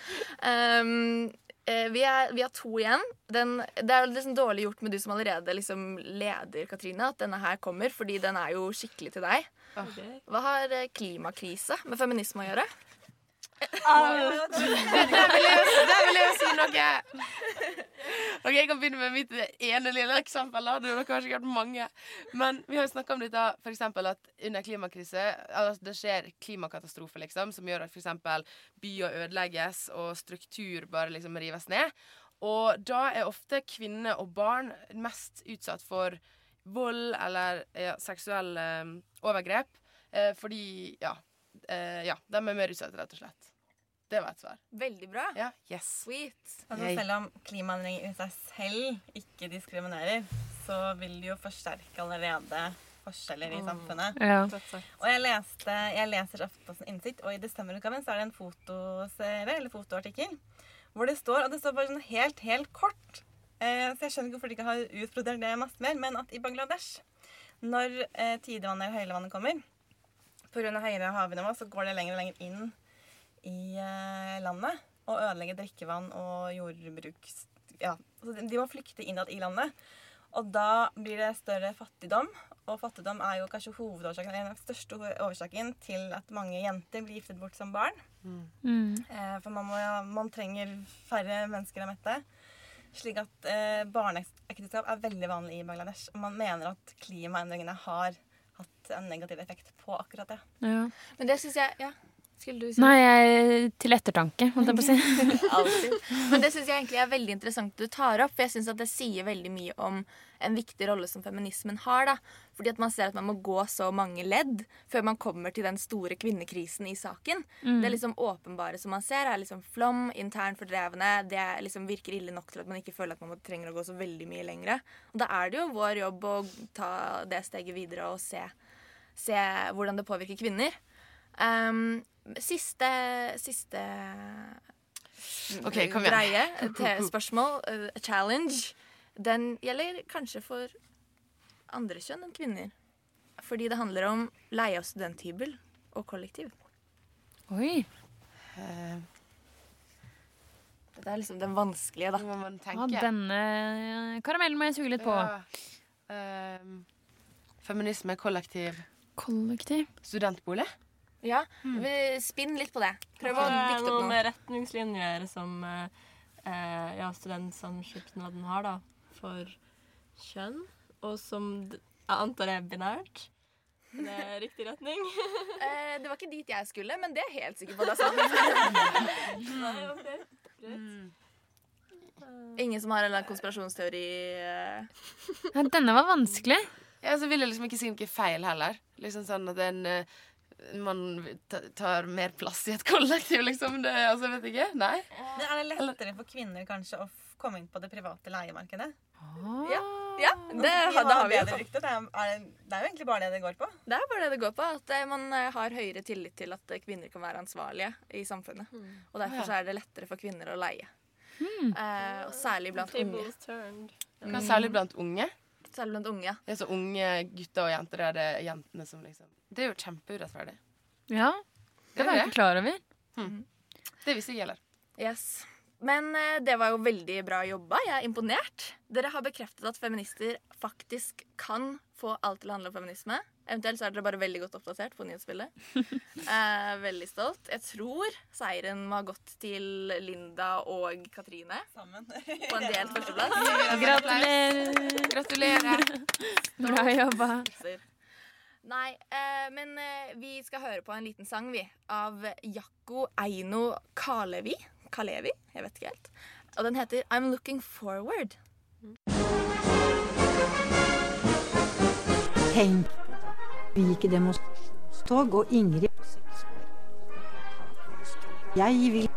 Um, eh, vi, er, vi har to igjen. Den, det er liksom dårlig gjort med du som allerede liksom leder, Katrine, at denne her kommer, fordi den er jo skikkelig til deg. Hva har eh, klimakrise med feminisme å gjøre? Der vil vil jeg si noe. Ok, Jeg kan begynne med mitt ene lille eksempel. da. Det har kanskje ikke vært mange. Men vi har jo snakka om dette for eksempel at under klimakrise altså det skjer klimakatastrofer liksom, som gjør at eksempel byer ødelegges og struktur bare liksom rives ned. Og da er ofte kvinner og barn mest utsatt for vold eller ja, seksuelle eh, overgrep. Eh, fordi ja, eh, ja, de er mer utsatt, rett og slett. Det var et svar. Veldig bra. Ja, yes. Sweet. Altså, selv om klimaendringer i seg selv ikke diskriminerer, så vil det jo forsterke allerede forskjeller i Mm. samfunnet. Ja. Og jeg, leste, jeg leser Aftenposten Innsikt, og i desemberutgaven så er det en fotoserie, eller fotoartikkel, hvor det står, og det står bare sånn helt, helt kort, eh, så jeg skjønner ikke hvorfor de ikke har utbrodert det masse mer, men at i Bangladesh, når eh, tidevannet eller høylevannet kommer, av høyere havnivå, så går det lenger og lenger inn i eh, landet og ødelegger drikkevann og jordbruk. Ja, så de de må flykte innad i landet. Og da blir det større fattigdom. Og fattigdom er jo kanskje hovedårsaken, den største årsaken til at mange jenter blir giftet bort som barn. Mm. Eh, for man, må, man trenger færre mennesker å mette. Slik at eh, barneekteskap er veldig vanlig i Bangladesh. Og man mener at klimaendringene har hatt en negativ effekt på akkurat det. Ja. Men det syns jeg Ja, skulle du si Nei, jeg, til ettertanke, holdt jeg på å si. *laughs* Alltid. Men det syns jeg egentlig er veldig interessant du tar opp. For jeg syns at det sier veldig mye om en viktig rolle som feminismen har. da. Fordi at man ser at man må gå så mange ledd før man kommer til den store kvinnekrisen i saken. Mm. Det liksom åpenbare som man ser, er liksom flom, intern fordrevne. Det liksom virker ille nok til at man ikke føler at man trenger å gå så veldig mye lengre. Og da er det jo vår jobb å ta det steget videre og se, se hvordan det påvirker kvinner. Um, siste siste okay, greie til spørsmål, eh, challenge, den gjelder kanskje for andre kjønn enn kvinner. Fordi det handler om leie av studenthybel og kollektiv. Oi. Dette er liksom den vanskelige, da. Må man Ja, denne karamellen må jeg suge litt på. Ja. Uh, feminisme, kollektiv Kollektiv. Studentbolig? Ja, vi Spinn litt på det. Prøv å er dikte opp noe. med retningslinjer som eh, ja, studentsamskipnaden har da, for kjønn, og som jeg antar er binært. Er det riktig retning? *laughs* Eh, det var ikke dit jeg skulle, men det er jeg helt sikker på. Det er *laughs* Nei, okay. sant. Greit. Ingen som har en konspirasjonsteori? eh. Ja, denne var vanskelig. Ja, så ville jeg liksom ikke si noe feil heller. Liksom sånn at en eh, man tar mer plass i et kollektiv, liksom. Det, altså, vet ikke. Nei. Men er det lettere for kvinner kanskje å komme inn på det private leiemarkedet? Ja, ja det, De har, det har vi jo bedre fått. rykte. Det det er jo egentlig bare det det går på. Det er bare det det går på. At eh, man eh, har høyere tillit til at eh, kvinner kan være ansvarlige i samfunnet. Og derfor så er det lettere for kvinner å leie. Eh, og særlig blant unge. Mm. særlig blant unge. Særlig blant unge, ja. Så unge gutter og jenter, det er det jentene som liksom Det er jo kjempeurettferdig. Ja, det var jeg ikke klar over. Hm. Det visste jeg heller. Yes. Men eh, det var jo veldig bra jobba. Jeg er imponert. Dere har bekreftet at feminister faktisk kan få alt til å handle om feminisme. Eventuelt så er dere bare veldig godt oppdatert på nyhetsbildet. *laughs* eh, veldig stolt. Jeg tror seieren må ha gått til Linda og Katrine. Sammen. På en delt *laughs* førsteplass. Gratulerer. Gratulerer. Bra jobba. Nei, eh, men eh, vi skal høre på en liten sang, vi. Av Jakko Eino Kalevi. Kalevi? Jeg vet ikke helt. Og den heter I'm Looking Forward. Tenk vi gikk i demonstrasjonstog, og Ingrid Jeg vil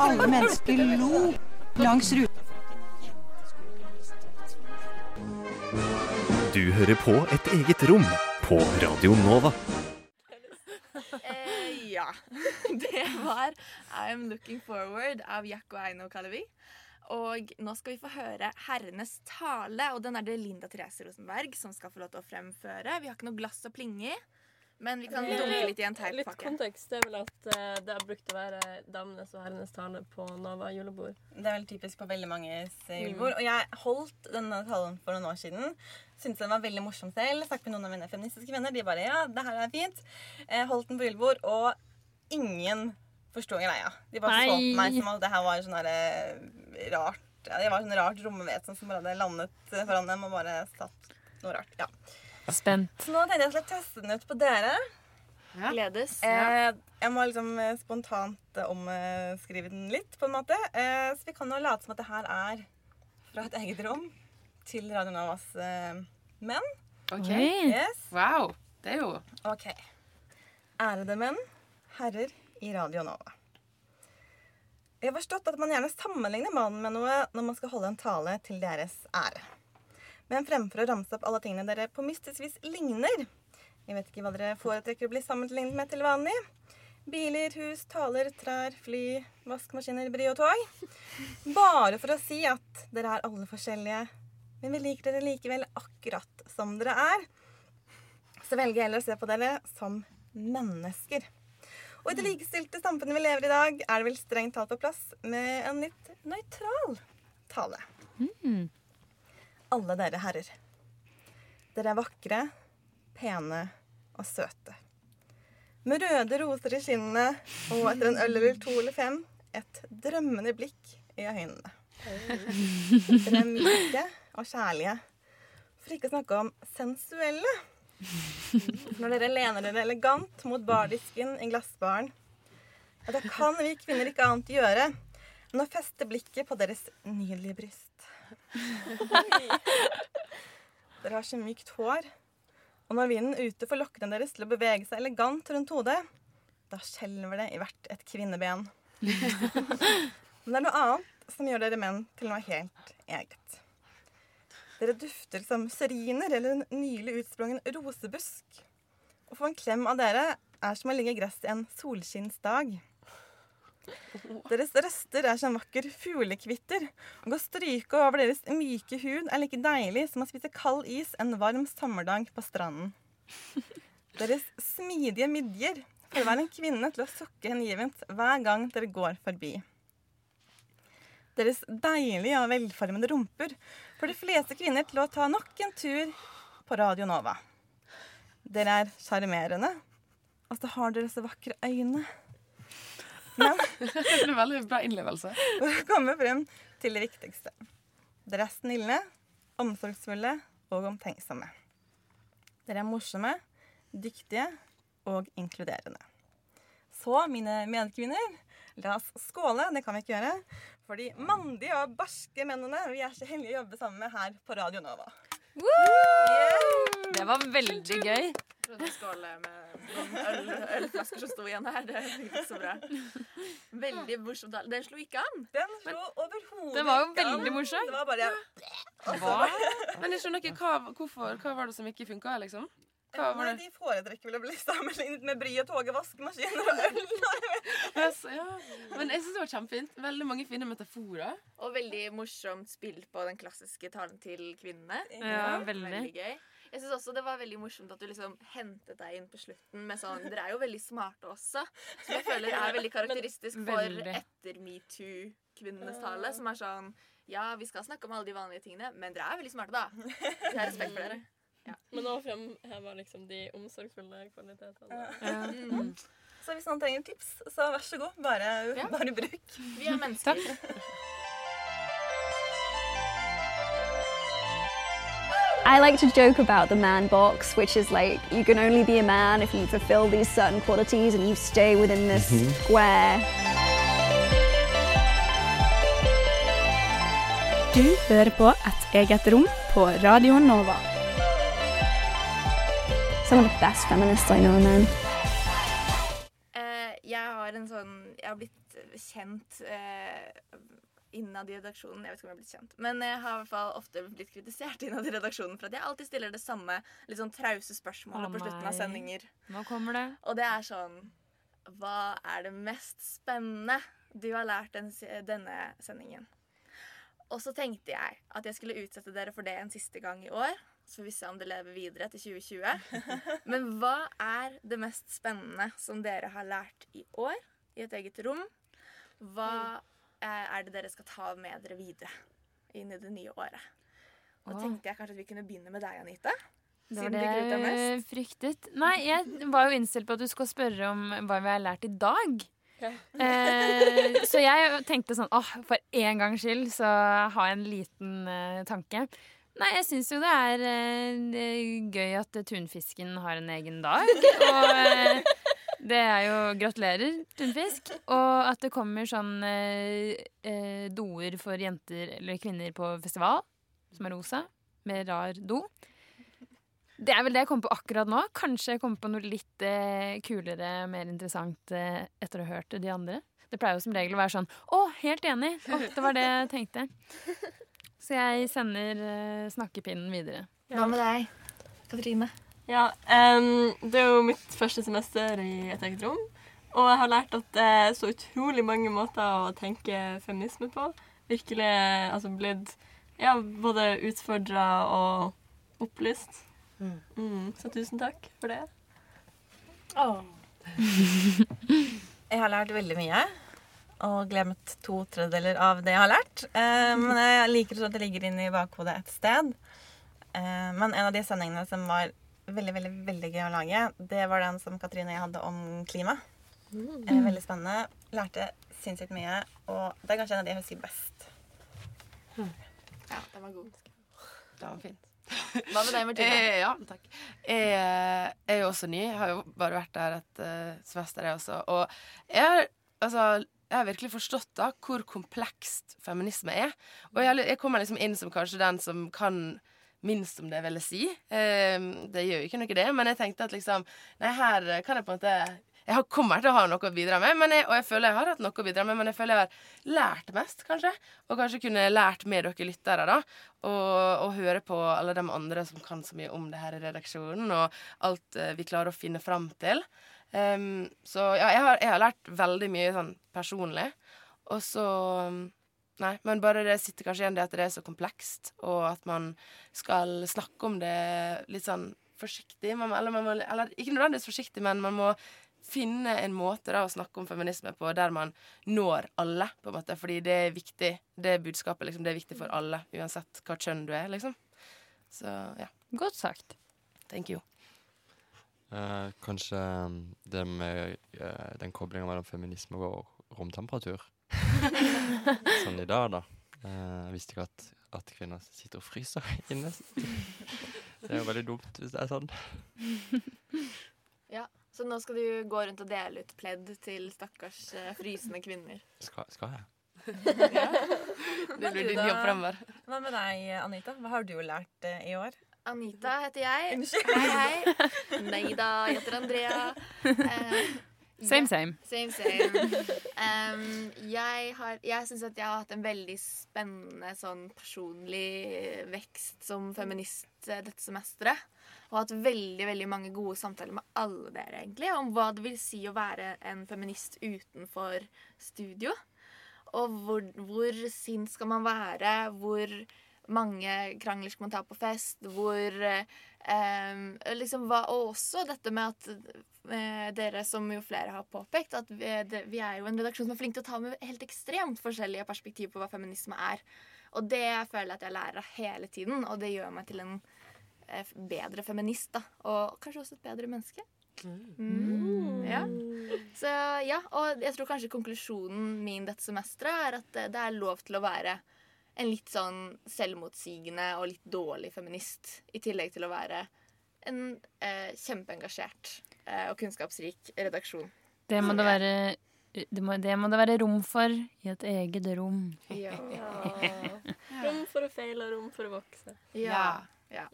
Alle mennesker lo langs ruten. Du hører på Et eget rom på Radio Nova. Eh, ja. *laughs* Det var I'm Looking Forward av Jack og Eino Kalevi. Og nå skal vi få høre Herrenes tale, og den er det Linda Therese Rosenberg som skal få lov til å fremføre. Vi har ikke noe glass å plinge i, men vi kan dunke litt i en Litt teippakke. kontekst er vel at eh, det har brukt å være damenes og herrenes tale på Nova julebord. Det er vel typisk på veldig manges eh, julebord. Og jeg holdt denne talen for noen år siden. Syntes den var veldig morsom selv. Snakket med noen av mine feministiske venner. De bare ja, det her er fint. Jeg holdt den på julebord, og ingen forsto greia. De bare så på meg som at det her var sånn derre rart ja, Det var sånn rart romvesen som bare hadde landet foran dem og bare satt noe rart. Ja. Spent. Så nå tenkte jeg skulle teste den ut på dere. Gledes. Eh, jeg må liksom eh, spontant eh, omskrive den litt, på en måte. Eh, så vi kan jo late som at det her er fra et eget rom til Radio Novas eh, menn. OK. Yes. Wow. Det er jo Ok. Ærede menn, herrer i Radio Nova. Jeg har forstått at man gjerne sammenligner mannen med noe når man skal holde en tale til deres ære. Men fremfor å ramse opp alle tingene dere på mystisk vis ligner Jeg vet ikke hva dere foretrekker å bli sammenlignet med til vanlig. Biler, hus, taler, trær, fly, vaskemaskiner, bry og tog. Bare for å si at dere er alle forskjellige, men vi liker dere likevel akkurat som dere er så velger jeg heller å se på dere som mennesker. Og i det likestilte samfunnet vi lever i i dag, er det vel strengt talt på plass med en litt nøytral tale. Alle dere herrer. Dere er vakre, pene og søte. Med røde roser i kinnene og etter en øl eller to eller fem et drømmende blikk i øynene. Dere er myke og kjærlige. For ikke å snakke om sensuelle. Når dere lener dere elegant mot bardisken i glassbaren, Og da kan vi kvinner ikke annet gjøre enn å feste blikket på deres nydelige bryst. Dere har så mykt hår, og når vinden ute får lokkene deres til å bevege seg elegant rundt hodet, da skjelver det i hvert et kvinneben. Men det er noe annet som gjør dere menn til noe helt eget. Dere dufter som seriner eller en nylig utsprungen rosebusk. Å få en klem av dere er som å ligge i gress en solskinnsdag. Deres røster er som vakker fuglekvitter, å stryke over deres myke hud er like deilig som å spise kald is en varm sommerdag på stranden. Deres smidige midjer får hver en kvinne til å sukke hengivent hver gang dere går forbi. Deres deilige og velformede rumper får de fleste kvinner til å ta nok en tur på Radio Nova. Dere er sjarmerende, og så har dere så vakre øyne. Men *laughs* Det ble veldig bra innlevelse. *laughs* for komme frem til det viktigste. Dere er snille, omsorgsfulle og omtenksomme. Dere er morsomme, dyktige og inkluderende. Så, mine medkvinner, la oss skåle. Det kan vi ikke gjøre. For de mandige og barske mennene vi er så heldige å jobbe sammen med her på Radio Nova. Det var veldig gøy. Prøvde å skåle med øl, ølflasker som sto igjen her. Det gikk ikke så bra. Veldig morsomt. tale. Den slo ikke an. Den slo overhodet Den var jo veldig morsom. Det var bare Hva? Men jeg skjønner ikke hva, hvorfor, hva var det som ikke funka, liksom? Hva var Nei, det? de foretrekker vel å bli *laughs* sammenlignet med bry og toget, vaskemaskiner og øl. Altså, ja. Men jeg syns det var kjempefint. Veldig mange fine metaforer. Og veldig morsomt spill på den klassiske talen til kvinnene. Ja, veldig. veldig gøy. Jeg synes også det var veldig morsomt at du liksom hentet deg inn på slutten med sånn Dere er jo veldig smarte også, som jeg føler er veldig *laughs* karakteristisk for Veldig. etter metoo-kvinnenes tale. Som er sånn Ja, vi skal snakke om alle de vanlige tingene, men dere er veldig smarte, da. Jeg har respekt for dere. Men nå fremhever liksom de omsorgsfulle kvalitetene. Ja. *laughs* Mm. Så hvis noen trenger tips, så vær så god. Bare, bare bruk. Vi er mennesker. I like to joke about the man box, which is like you can only be a man if you fulfill these certain qualities and you stay within this Mhm. square. Du hører på Et eget rom på Radio Nova. Some of the best feminists I know man. men. Eh, jeg har en sånn Jeg har blitt kjent uh, innad i redaksjonen. Jeg vet ikke om jeg har blitt kjent, men jeg har i hvert fall ofte blitt kritisert innad i redaksjonen for at jeg alltid stiller det samme litt sånn trause spørsmålet oh, på slutten av sendinger. Nå kommer det. Og det er sånn Hva er det mest spennende du har lært den, denne sendingen? Og så tenkte jeg at jeg skulle utsette dere for det en siste gang i år. Så får vi se om det lever videre til 2020. Men hva er det mest spennende som dere har lært i år i et eget rom? Hva er det dere skal ta med dere videre inn i det nye året? Og tenkte jeg kanskje at vi kunne begynne med deg, Anita. Det var det jeg fryktet. Nei, jeg var jo innstilt på at du skulle spørre om hva vi har lært i dag. Eh, så jeg tenkte sånn åh, for en gangs skyld så har jeg en liten eh, tanke. Nei, jeg syns jo det er eh, gøy at tunfisken har en egen dag. *laughs* Og eh, det er jo Gratulerer, tunfisk. Og at det kommer sånn eh, eh, doer for jenter eller kvinner på festival, som er rosa, med rar do. Det er vel det jeg kommer på akkurat nå. Kanskje jeg kommer på noe litt eh, kulere, mer interessant eh, etter å ha hørt de andre. Det pleier jo som regel å være sånn Å, helt enig! Å, det var det jeg tenkte. Så jeg sender uh, snakkepinnen videre. Hva med deg, Katrine? Ja, um, det er jo mitt første semester i et eget rom. Og jeg har lært at det er så utrolig mange måter å tenke feminisme på. Virkelig altså blitt ja, både utfordra og opplyst. Mm, så tusen takk for det. *laughs* Jeg har lært veldig mye. Og glemt to tredjedeler av det jeg har lært. Eh, men jeg liker at det ligger inne i bakhodet et sted. Eh, men en av de sendingene som var veldig veldig, veldig gøy å lage, det var den som Katrine og jeg hadde om klima. Eh, veldig spennende. Lærte sinnssykt mye. Og det er kanskje en av de jeg husker best. Ja, den var god. Det var fint. Hva med deg, Martine? Eh, ja, takk. Jeg jeg er jo også ny. Jeg har jo bare vært der et uh, semester, jeg også. Og jeg har, altså, jeg har virkelig forstått da hvor komplekst feminisme er. Og jeg, jeg kommer liksom inn som kanskje den som kan minst om det, vil jeg si. Eh, det gjør jo ikke noe, det, men jeg tenkte at liksom Nei, her kan jeg på en måte jeg har- kommer til å ha noe å bidra med, jeg, og jeg føler jeg har hatt noe å bidra med, men jeg føler jeg har lært mest, kanskje. Og kanskje kunne lært med dere lyttere, da. Og, og høre på alle de andre som kan så mye om det her i redaksjonen, og alt eh, vi klarer å finne fram til. Em, så ja, jeg har, jeg har lært veldig mye sånn personlig. Og så Nei, men bare det sitter kanskje igjen det at det er så komplekst, og at man skal snakke om det litt sånn forsiktig. Man, eller, man må, eller ikke nødvendigvis forsiktig, men man må finne en måte da å snakke om feminisme på der man når alle, på en måte. Fordi det er viktig. Det budskapet liksom, det er viktig for alle, uansett hva kjønn du er, liksom. Så ja. Godt sagt. Thank you. Eh, kanskje um, det med uh, den koblinga mellom feminisme og romtemperatur. *laughs* sånn i dag, da. Eh, jeg visste ikke at, at kvinner sitter og fryser *laughs* inne. Det er jo veldig dumt hvis det er sånn. *laughs* Ja, Så nå skal du gå rundt og dele ut pledd til stakkars frysende kvinner. Skal, skal jeg? Det blir din jobb fremover. Hva med deg, Anita? Hva har du lært i år? Anita heter jeg. Hei, hei. Nei da, jeg heter Andrea. Uh, Same, same. Same, same. Um, jeg har, jeg syns at jeg har hatt en veldig spennende sånn personlig vekst som feminist eh, dette semesteret. Og hatt veldig veldig mange gode samtaler med alle dere egentlig om hva det vil si å være en feminist utenfor studio. Og hvor, hvor sint skal man være? Hvor mange krangler skal man ta på fest? Hvor eh, liksom hva, Og også dette med at eh, dere, som jo flere har påpekt, at vi, det, vi er jo en redaksjon som er flink til å ta med helt ekstremt forskjellige perspektiv på hva feminisme er. Og det føler jeg at jeg lærer av hele tiden, og det gjør meg til en eh, bedre feminist. da. Og kanskje også et bedre menneske. Mm. Ja. Så ja, og jeg tror kanskje konklusjonen min dette semesteret er at det, det er lov til å være en litt sånn selvmotsigende og litt dårlig feminist. I tillegg til å være en eh, kjempeengasjert eh, og kunnskapsrik redaksjon. Det må det være det må, det må det være rom for i et eget rom. Ja. *laughs* Rom for å feile og rom for å vokse. Ja. ja.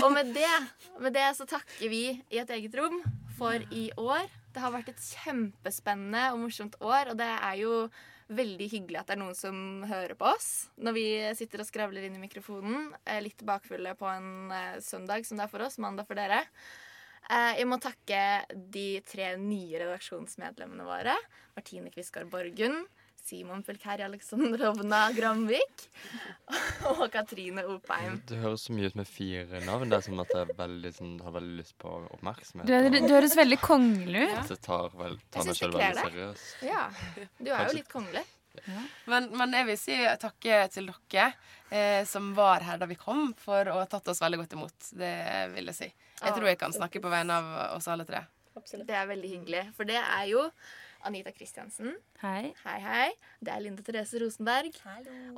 Og med det, med det så takker vi i et eget rom for i år. Det har vært et kjempespennende og morsomt år, og det er jo veldig hyggelig at det er noen som hører på oss når vi sitter og skravler inn i mikrofonen. eh, Litt bakfulle på en eh, søndag, som det er for oss, mandag for dere. Eh, Jeg må takke de tre nye redaksjonsmedlemmene våre. Martine Kviskar Borgund, Simon Pulkeri Aleksandrovna Gramvik *laughs* og Katrine Opheim. Du høres så mye ut med fire navn. Det er som at jeg veldig, sånn, har veldig lyst på oppmerksomhet. Du, du høres veldig kongelig ut. Ja. jeg tar, vel, tar Jeg meg selv veldig seriøst. Ja, du er jo litt kongelig. Men, men jeg vil si takke til dere eh, som var her da vi kom, for å ha tatt oss veldig godt imot. Det vil jeg si. Jeg tror jeg kan snakke på vegne av oss alle tre. Det er veldig hyggelig. For det er jo Anita Kristiansen. Hei. Hei, hei. Det er Linda Therese Rosenberg.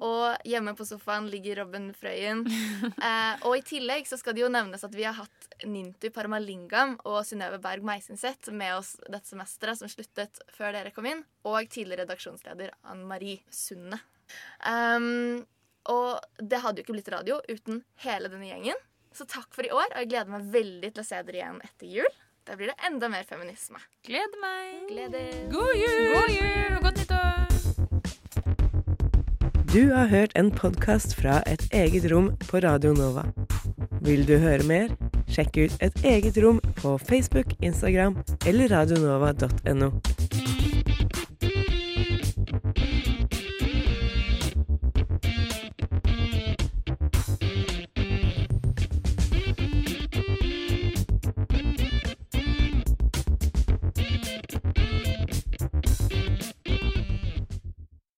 Og hjemme på sofaen ligger Robin Frøyen. *laughs* eh, og i tillegg så skal det jo nevnes at vi har hatt Nintu Paramalingam og Synnøve Berg Meisinseth med oss dette semesteret, som sluttet før dere kom inn. Og tidligere redaksjonsleder Ann Marie Sunde. Um, og det hadde jo ikke blitt radio uten hele denne gjengen. Så takk for i år, og jeg gleder meg veldig til å se dere igjen etter jul. Da blir det enda mer feminisme. Gleder meg. Gleder. God jul! God jul og godt nyttår! Du har hørt en podkast fra et eget rom på Radio Nova. Vil du høre mer? Sjekk ut Et eget rom på Facebook, Instagram eller radionova.no.